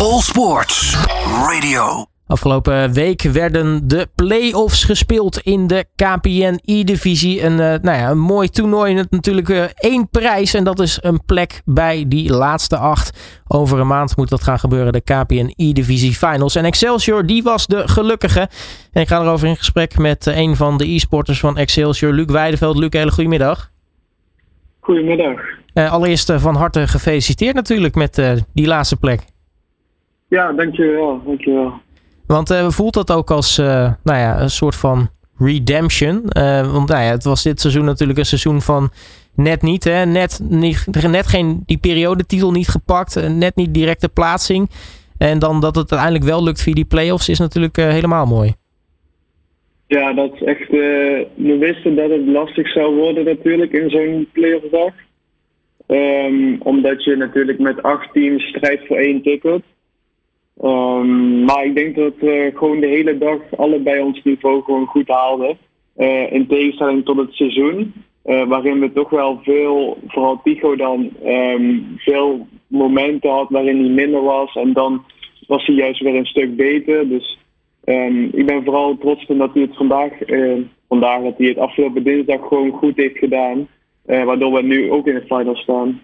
All Sports Radio. Afgelopen week werden de play-offs gespeeld in de KPN E-divisie. Een, uh, nou ja, een mooi toernooi met natuurlijk uh, één prijs. En dat is een plek bij die laatste acht. Over een maand moet dat gaan gebeuren, de KPN E-divisie finals. En Excelsior, die was de gelukkige. En ik ga erover in gesprek met uh, een van de e-sporters van Excelsior, Luc Weideveld. Luc, hele goedemiddag. Goedemiddag. allereerst van harte gefeliciteerd natuurlijk met die laatste plek. Ja, dankjewel. dankjewel. Want uh, voelt dat ook als uh, nou ja, een soort van redemption? Uh, want nou ja, het was dit seizoen natuurlijk een seizoen van net niet. Hè? Net, niet, net geen die periodetitel niet gepakt. net niet directe plaatsing. En dan dat het uiteindelijk wel lukt via die play-offs is natuurlijk helemaal mooi. Ja, dat is echt. we wisten dat het lastig zou worden natuurlijk in zo'n play-off dag. Um, omdat je natuurlijk met acht teams strijdt voor één ticket. Um, maar ik denk dat we gewoon de hele dag allebei ons niveau gewoon goed haalden. Uh, in tegenstelling tot het seizoen. Uh, waarin we toch wel veel, vooral Tigo dan, um, veel momenten had waarin hij minder was. En dan was hij juist weer een stuk beter. Dus um, ik ben vooral trots op dat hij het vandaag, vandaag dat hij het afgelopen dinsdag gewoon goed heeft gedaan. waardoor we nu ook in de final staan.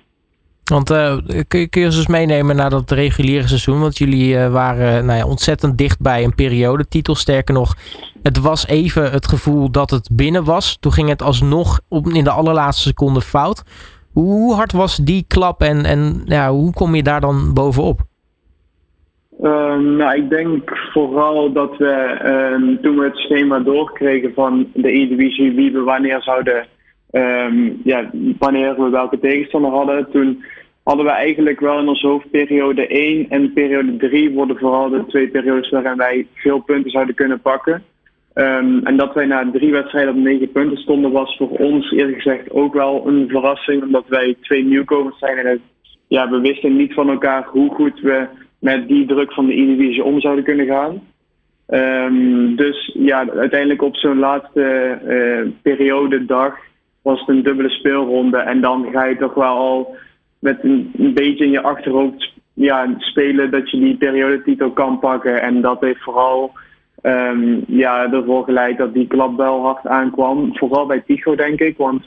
Want uh, kun, je, ons eens meenemen naar dat reguliere seizoen? Want jullie uh, waren nou ja, ontzettend dicht bij een periodetitel. Sterker nog, het was even het gevoel dat het binnen was. Toen ging het alsnog op, in de allerlaatste seconde fout. Hoe hard was die klap en, en ja, hoe kom je daar dan bovenop? Uh, nou, ik denk vooral dat we ehm, toen we het schema doorkregen van de E-divisie, wie we wanneer zouden Um, ja, wanneer we welke tegenstander hadden, toen hadden we eigenlijk wel in onze hoofd periode 1 en periode 3 worden vooral de twee periodes waarin wij veel punten zouden kunnen pakken. Um, en dat wij na drie wedstrijden op negen punten stonden, was voor ons eerlijk gezegd ook wel een verrassing. Omdat wij twee nieuwkomers zijn en ja, we wisten niet van elkaar hoe goed we met die druk van de E-divisie om zouden kunnen gaan. Um, dus ja, uiteindelijk op zo'n laatste uh, periode dag was het een dubbele speelronde. En dan ga je toch wel al met een, beetje in je achterhoofd ja, spelen dat je die periodetitel kan pakken. En dat heeft vooral um, ja, ervoor geleid dat die klap wel hard aankwam. Vooral bij Tigo, denk ik. Want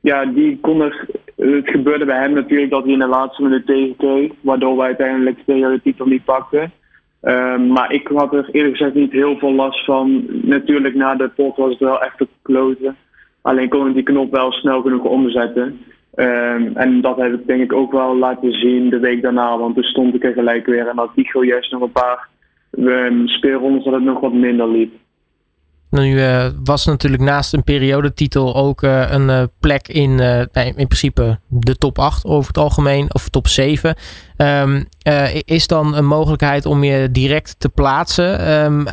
ja, die kon er, het gebeurde bij hem natuurlijk dat hij in de laatste minuut tegenkreeg. Waardoor we uiteindelijk de periodetitel niet pakten. Um, maar ik had er eerlijk gezegd niet heel veel last van. Natuurlijk na de pot was het wel echt te kloten. Alleen kon ik die knop wel snel genoeg omzetten. Um, en dat heb ik denk ik ook wel laten zien de week daarna. Want toen stond ik er gelijk weer. En had juist nog een paar um, speelrondes dat het nog wat minder liep. Nu uh, was natuurlijk naast een periodetitel ook uh, een uh, plek in, in principe de top 8 over het algemeen, of top 7. Um, is dan een mogelijkheid om je direct te plaatsen? Um,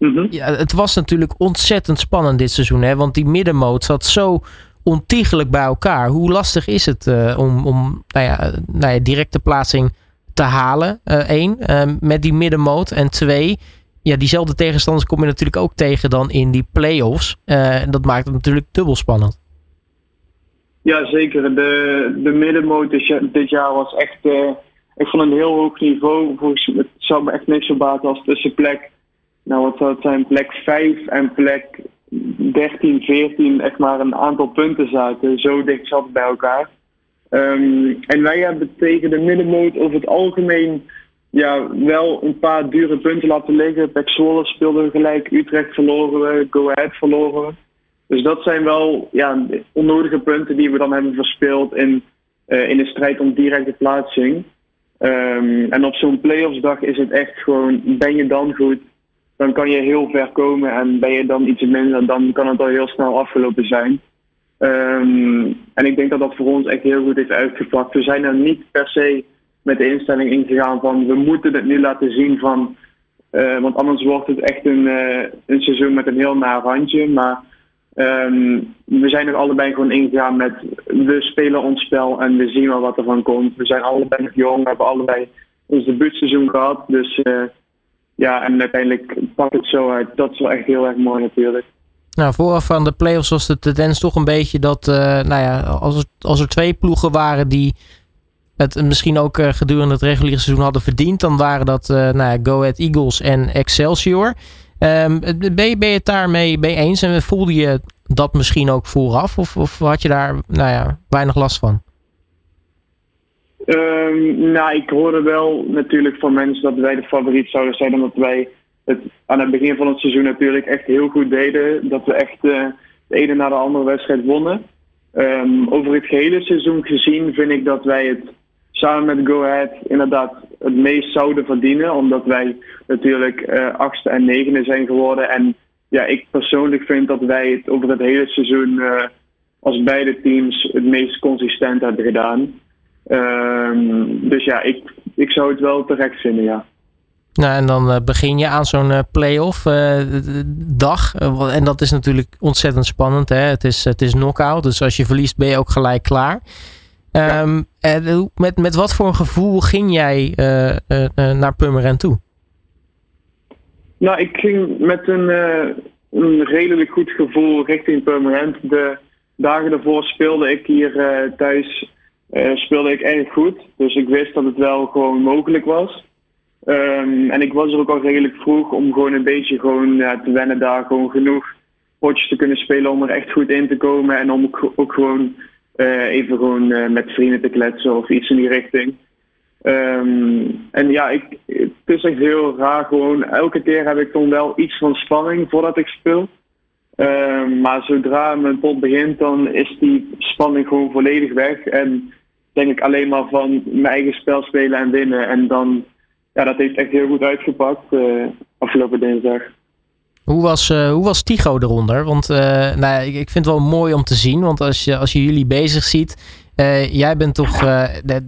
Mhm. Ja, het was natuurlijk ontzettend spannend dit seizoen. Hè? Want die middenmoot zat zo ontiegelijk bij elkaar. Hoe lastig is het uh, om, om nou ja, nou ja, directe plaatsing te halen? Eén, uh, uh, met die middenmoot. En twee, ja, diezelfde tegenstanders kom je natuurlijk ook tegen dan in die play-offs. Uh, dat maakt het natuurlijk dubbel spannend. Ja, zeker. De, de middenmoot dit jaar was echt... Ik vond een heel hoog niveau. Volgens, het zou me echt niks verbaten als tussenplek nou, wat het zijn? Plek 5 en plek 13, 14 echt maar een aantal punten zaten. Zo dicht zat bij elkaar. Um, en wij hebben tegen de middenmoot over het algemeen ja, wel een paar dure punten laten liggen. Pek Zwolle speelde we gelijk, Utrecht verloren we, Go Ahead verloren we. Dus dat zijn wel ja, onnodige punten die we dan hebben verspeeld in, uh, in de strijd om directe plaatsing. Um, en op zo'n playoffsdag is het echt gewoon, ben je dan goed? Dan kan je heel ver komen. En ben je dan iets minder, dan kan het al heel snel afgelopen zijn. Um, en ik denk dat dat voor ons echt heel goed heeft uitgepakt. We zijn er niet per se met de instelling ingegaan van we moeten het nu laten zien van. Uh, want anders wordt het echt een, uh, een seizoen met een heel naar handje. Maar um, we zijn er allebei gewoon ingegaan met we spelen ons spel en we zien wel wat er van komt. We zijn allebei nog jong, we hebben allebei ons debuutseizoen gehad. Dus uh, ja, en uiteindelijk pakt het zo uit. Dat is wel echt heel erg mooi natuurlijk. Nou, vooraf van de playoffs was de tendens toch een beetje dat, uh, nou ja, als er, als er twee ploegen waren die het misschien ook gedurende het reguliere seizoen hadden verdiend, dan waren dat nou ja, Go Ahead Eagles en Excelsior. Um, ben, je, ben je het daarmee mee eens en voelde je dat misschien ook vooraf? Of, of had je daar nou ja, weinig last van? Um, nou, ik hoorde wel natuurlijk van mensen dat wij de favoriet zouden zijn, omdat wij het aan het begin van het seizoen natuurlijk echt heel goed deden. Dat we echt uh, de ene na de andere wedstrijd wonnen. Um, over het gehele seizoen gezien vind ik dat wij het samen met Go Ahead inderdaad het meest zouden verdienen. Omdat wij natuurlijk uh, achtste en negende zijn geworden. En ja, ik persoonlijk vind dat wij het over het hele seizoen uh, als beide teams het meest consistent hebben gedaan. Um, dus ja, ik, ik zou het wel terecht vinden, ja. Nou, en dan uh, begin je aan zo'n uh, play-off uh, dag. en dat is natuurlijk ontzettend spannend. Hè? Het is, het is knockout. Dus als je verliest ben je ook gelijk klaar. Um, ja. met, met wat voor een gevoel ging jij naar Purmerend toe? Nou, ik ging met een, een redelijk goed gevoel richting Purmerend. De dagen daarvoor speelde ik hier thuis speelde ik erg goed. Dus ik wist dat het wel gewoon mogelijk was. Um, en ik was er ook al redelijk vroeg om gewoon een beetje gewoon, ja, te wennen daar. Gewoon genoeg potjes te kunnen spelen om er echt goed in te komen. En om ook gewoon uh, even gewoon uh, met vrienden te kletsen of iets in die richting. Um, en ja, ik, het is echt heel raar gewoon. Elke keer heb ik dan wel iets van spanning voordat ik speel. Um, maar zodra mijn pot begint, dan is die spanning gewoon volledig weg. En denk ik alleen maar van mijn eigen spel spelen en winnen. En dan ja, dat heeft echt heel goed uitgepakt uh, afgelopen dinsdag. Hoe was, uh, hoe was Tigo eronder? Want uh, nou, ik, ik vind het wel mooi om te zien. Want als je, als je jullie bezig ziet. jij bent toch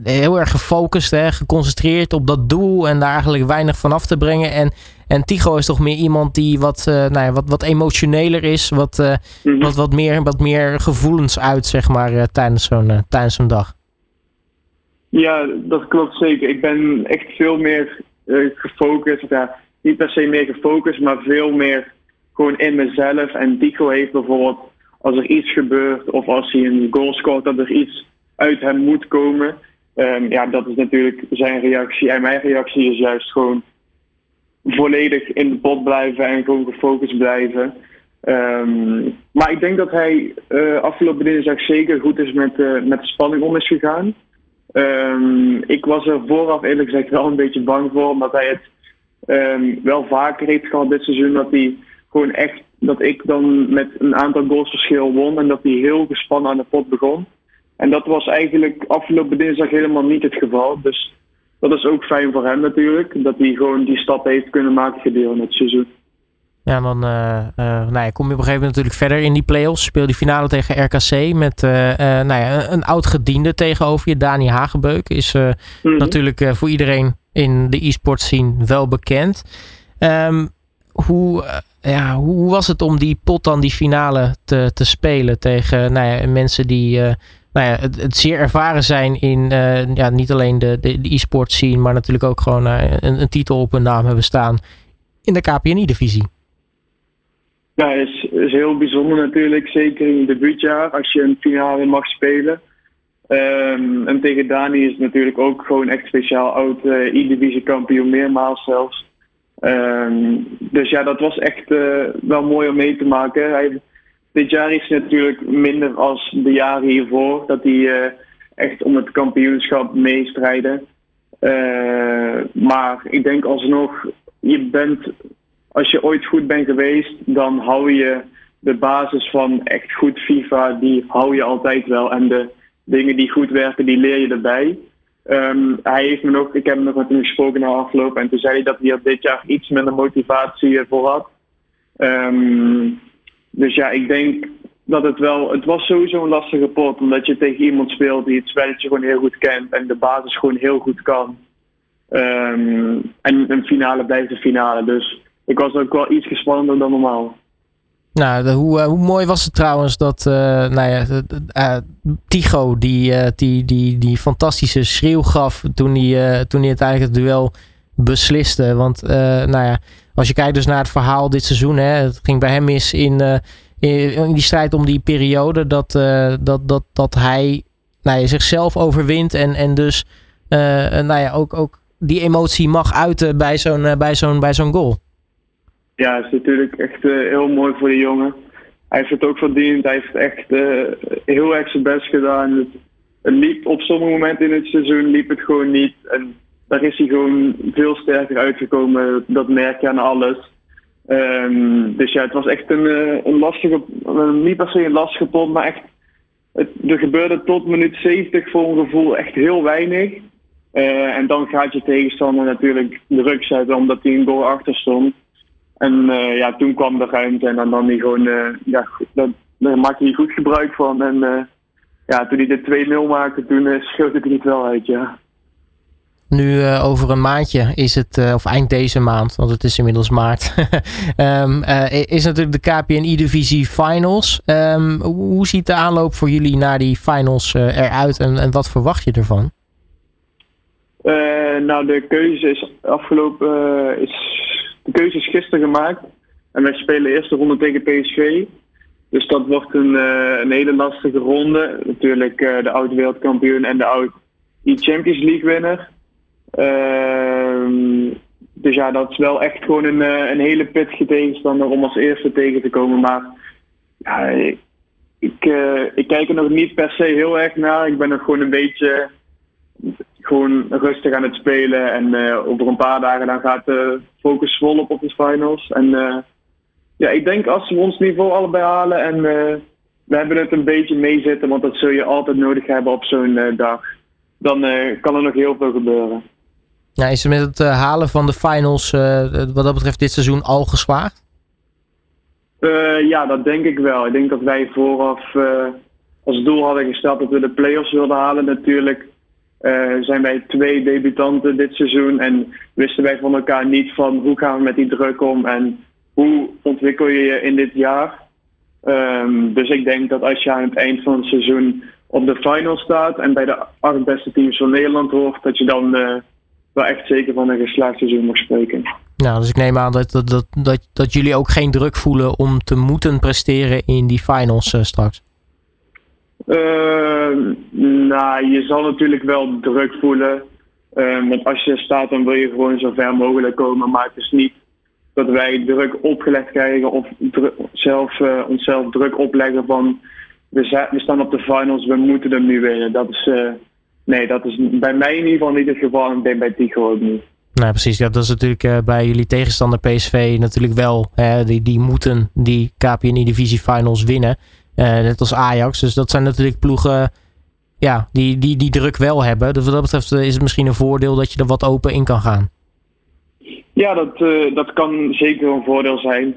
heel erg gefocust, hè, geconcentreerd op dat doel. En daar eigenlijk weinig van af te brengen. En, en Tigo is toch meer iemand die wat, nou ja, wat, wat emotioneler is. Wat, mm -hmm. wat, wat, meer, wat meer gevoelens uit, zeg maar, tijdens zo'n tijdens zo'n dag. Ja, dat klopt zeker. Ik ben echt veel meer uh, gefocust. Ja, niet per se meer gefocust, maar veel meer gewoon in mezelf. En Dico heeft bijvoorbeeld, als er iets gebeurt of als hij een goal scoort, dat er iets uit hem moet komen. Um, ja, dat is natuurlijk zijn reactie. En mijn reactie is juist gewoon volledig in de pot blijven en gewoon gefocust blijven. Um, maar ik denk dat hij uh, afgelopen dinsdag zeker goed is met, uh, met de spanning om is gegaan. Um, ik was er vooraf eerlijk gezegd wel een beetje bang voor, omdat hij het um, wel vaker heeft gehad dit seizoen. Dat hij gewoon echt, dat ik dan met een aantal goals verschil won en dat hij heel gespannen aan de pot begon. En dat was eigenlijk afgelopen dinsdag helemaal niet het geval. Dus dat is ook fijn voor hem natuurlijk, dat hij gewoon die stap heeft kunnen maken gedurende het seizoen. Ja, dan uh, uh, nou ja, kom je op een gegeven moment natuurlijk verder in die play-offs. Speel die finale tegen RKC met uh, nou ja, een oud gediende tegenover je. Dani Hagebeuk is mm -hmm. natuurlijk voor iedereen in de e-sport scene wel bekend. Um, hoe, ja, hoe was het om die pot dan, die finale, te, te spelen tegen nou ja, mensen die nou ja, het, het, zeer ervaren zijn in ja, niet alleen de, de, de e-sport scene, maar natuurlijk ook gewoon een, een titel op hun naam hebben staan in de KPNI-divisie? Ja, het is, is heel bijzonder natuurlijk. Zeker in je debuutjaar als je een finale mag spelen. Um, en tegen Dani is het natuurlijk ook gewoon echt speciaal. Oud uh, E-divisie kampioen, meermaals zelfs. Um, dus ja, dat was echt uh, wel mooi om mee te maken. Hij, dit jaar is natuurlijk minder als de jaren hiervoor. Dat hij uh, echt om het kampioenschap meestrijden. maar ik denk alsnog, je bent als je ooit goed bent geweest, dan hou je de basis van echt goed FIFA, die hou je altijd wel. En de dingen die goed werken, die leer je erbij. Um, hij heeft me nog, ik heb nog met hem gesproken na afloop en toen zei hij dat hij dit jaar iets minder motivatie voor had. Um, dus ja, ik denk dat het wel, het was sowieso een lastige pot, omdat je tegen iemand speelt die het spelletje gewoon heel goed kent en de basis gewoon heel goed kan. Um, en een finale blijft een finale, dus ik was ook wel iets gespannender dan normaal. Nou, hoe, uh, hoe mooi was het trouwens dat uh, nou ja, uh, Tigo die, die, die, die fantastische schreeuw gaf toen hij, toen hij uiteindelijk het duel besliste. Want nou ja, als je kijkt dus naar het verhaal dit seizoen, hè, het ging bij hem mis in, in, in, die strijd om die periode dat, dat, dat, dat hij nou ja, zichzelf overwint en, en dus nou ja, ook, ook die emotie mag uiten bij zo'n bij zo'n bij zo'n goal. Ja, het is natuurlijk echt heel mooi voor de jongen. Hij heeft het ook verdiend. Hij heeft echt heel erg zijn best gedaan. Het, liep op sommige momenten in het seizoen liep het gewoon niet. En daar is hij gewoon veel sterker uitgekomen. Dat merk je aan alles. Um, dus ja, het was echt een, eh, lastige, niet per se een lastige pot, maar echt, er gebeurde tot minuut 70 voor een gevoel echt heel weinig. En dan gaat je tegenstander natuurlijk druk zetten omdat hij een goal achter stond. En uh, ja, toen kwam de ruimte en dan nam hij gewoon, ja, dat, daar maakte hij goed gebruik van. En ja, toen hij de 2-0 maakte, toen schoot het niet wel uit, ja. Nu uh, over een maandje is het, uh, of eind deze maand, want het is inmiddels maart, um, uh, is natuurlijk de KPNI-divisie Finals. Um, hoe ziet de aanloop voor jullie naar die Finals eruit en, en wat verwacht je ervan? nou, de keuze is afgelopen, is, de keuze is gisteren gemaakt. En wij spelen de eerste ronde tegen PSV. Dus dat wordt een, een hele lastige ronde. Natuurlijk de oud-wereldkampioen en de oud-Champions League winnaar. Ehm, dus ja, dat is wel echt gewoon een, eh, een hele pittige tegenstander om als eerste tegen te komen. Maar ja, ik, ik kijk er nog niet per se heel erg naar. Ik ben nog gewoon een beetje gewoon rustig aan het spelen. En uh, over een paar dagen dan gaat de focus volop op de finals. En ja, ik denk als we ons niveau allebei halen en we hebben het een beetje meezitten, want dat zul je altijd nodig hebben op zo'n dag. Dan kan er nog heel veel gebeuren. Ja, is er met het halen van de finals wat dat betreft dit seizoen al geslaagd? Ja, dat denk ik wel. Ik denk dat wij vooraf als doel hadden gesteld dat we de play-offs wilden halen. Natuurlijk zijn wij twee debutanten dit seizoen en wisten wij van elkaar niet van hoe gaan we met die druk om en hoe ontwikkel je je in dit jaar. Um, dus ik denk dat als je aan het eind van het seizoen op de final staat en bij de acht beste teams van Nederland hoort, dat je dan wel echt zeker van een geslaagd seizoen mag spreken. Nou, dus ik neem aan dat, dat, dat, dat, dat jullie ook geen druk voelen om te moeten presteren in die finals uh, straks. Uh, nou, je zal natuurlijk wel druk voelen. Uh, want als je staat, dan wil je gewoon zo ver mogelijk komen. Maar het is niet dat wij druk opgelegd krijgen of zelf, uh, onszelf druk opleggen van we, staan op de finals, we moeten hem nu winnen. Dat is, Nee, dat is bij mij in ieder geval niet het geval en bij Tico ook niet. Nou, precies. Ja, dat is natuurlijk uh, bij jullie tegenstander PSV natuurlijk wel. Hè, die, die moeten die KPNI Divisie Finals winnen. Uh, net als Ajax. Dus dat zijn natuurlijk ploegen ja, die, die, die druk wel hebben. Dus wat dat betreft eh, is het misschien een voordeel dat je er wat open in kan gaan. Ja, dat, uh, dat kan zeker een voordeel zijn.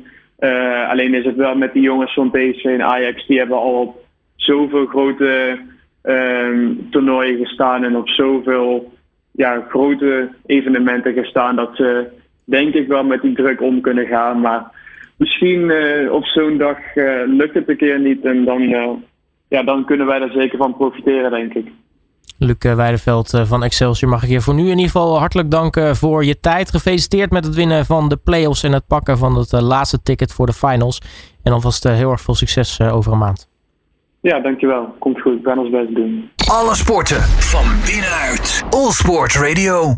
alleen is het wel met die jongens van PSV en Ajax. Die hebben al op zoveel grote um, toernooien gestaan en op zoveel ja, grote evenementen gestaan dat ze denk ik wel met die druk om kunnen gaan. Maar misschien uh, op zo'n dag uh, lukt het een keer niet en dan, uh, ja, dan kunnen wij er zeker van profiteren, denk ik. Luc Weideveld van Excelsior mag ik je voor nu in ieder geval hartelijk danken voor je tijd. Gefeliciteerd met het winnen van de playoffs en het pakken van het laatste ticket voor de finals. En alvast heel erg veel succes over een maand. Ja, dankjewel. Komt goed. Ik ga ons best doen. Alle sporten van binnenuit. All Sport Radio.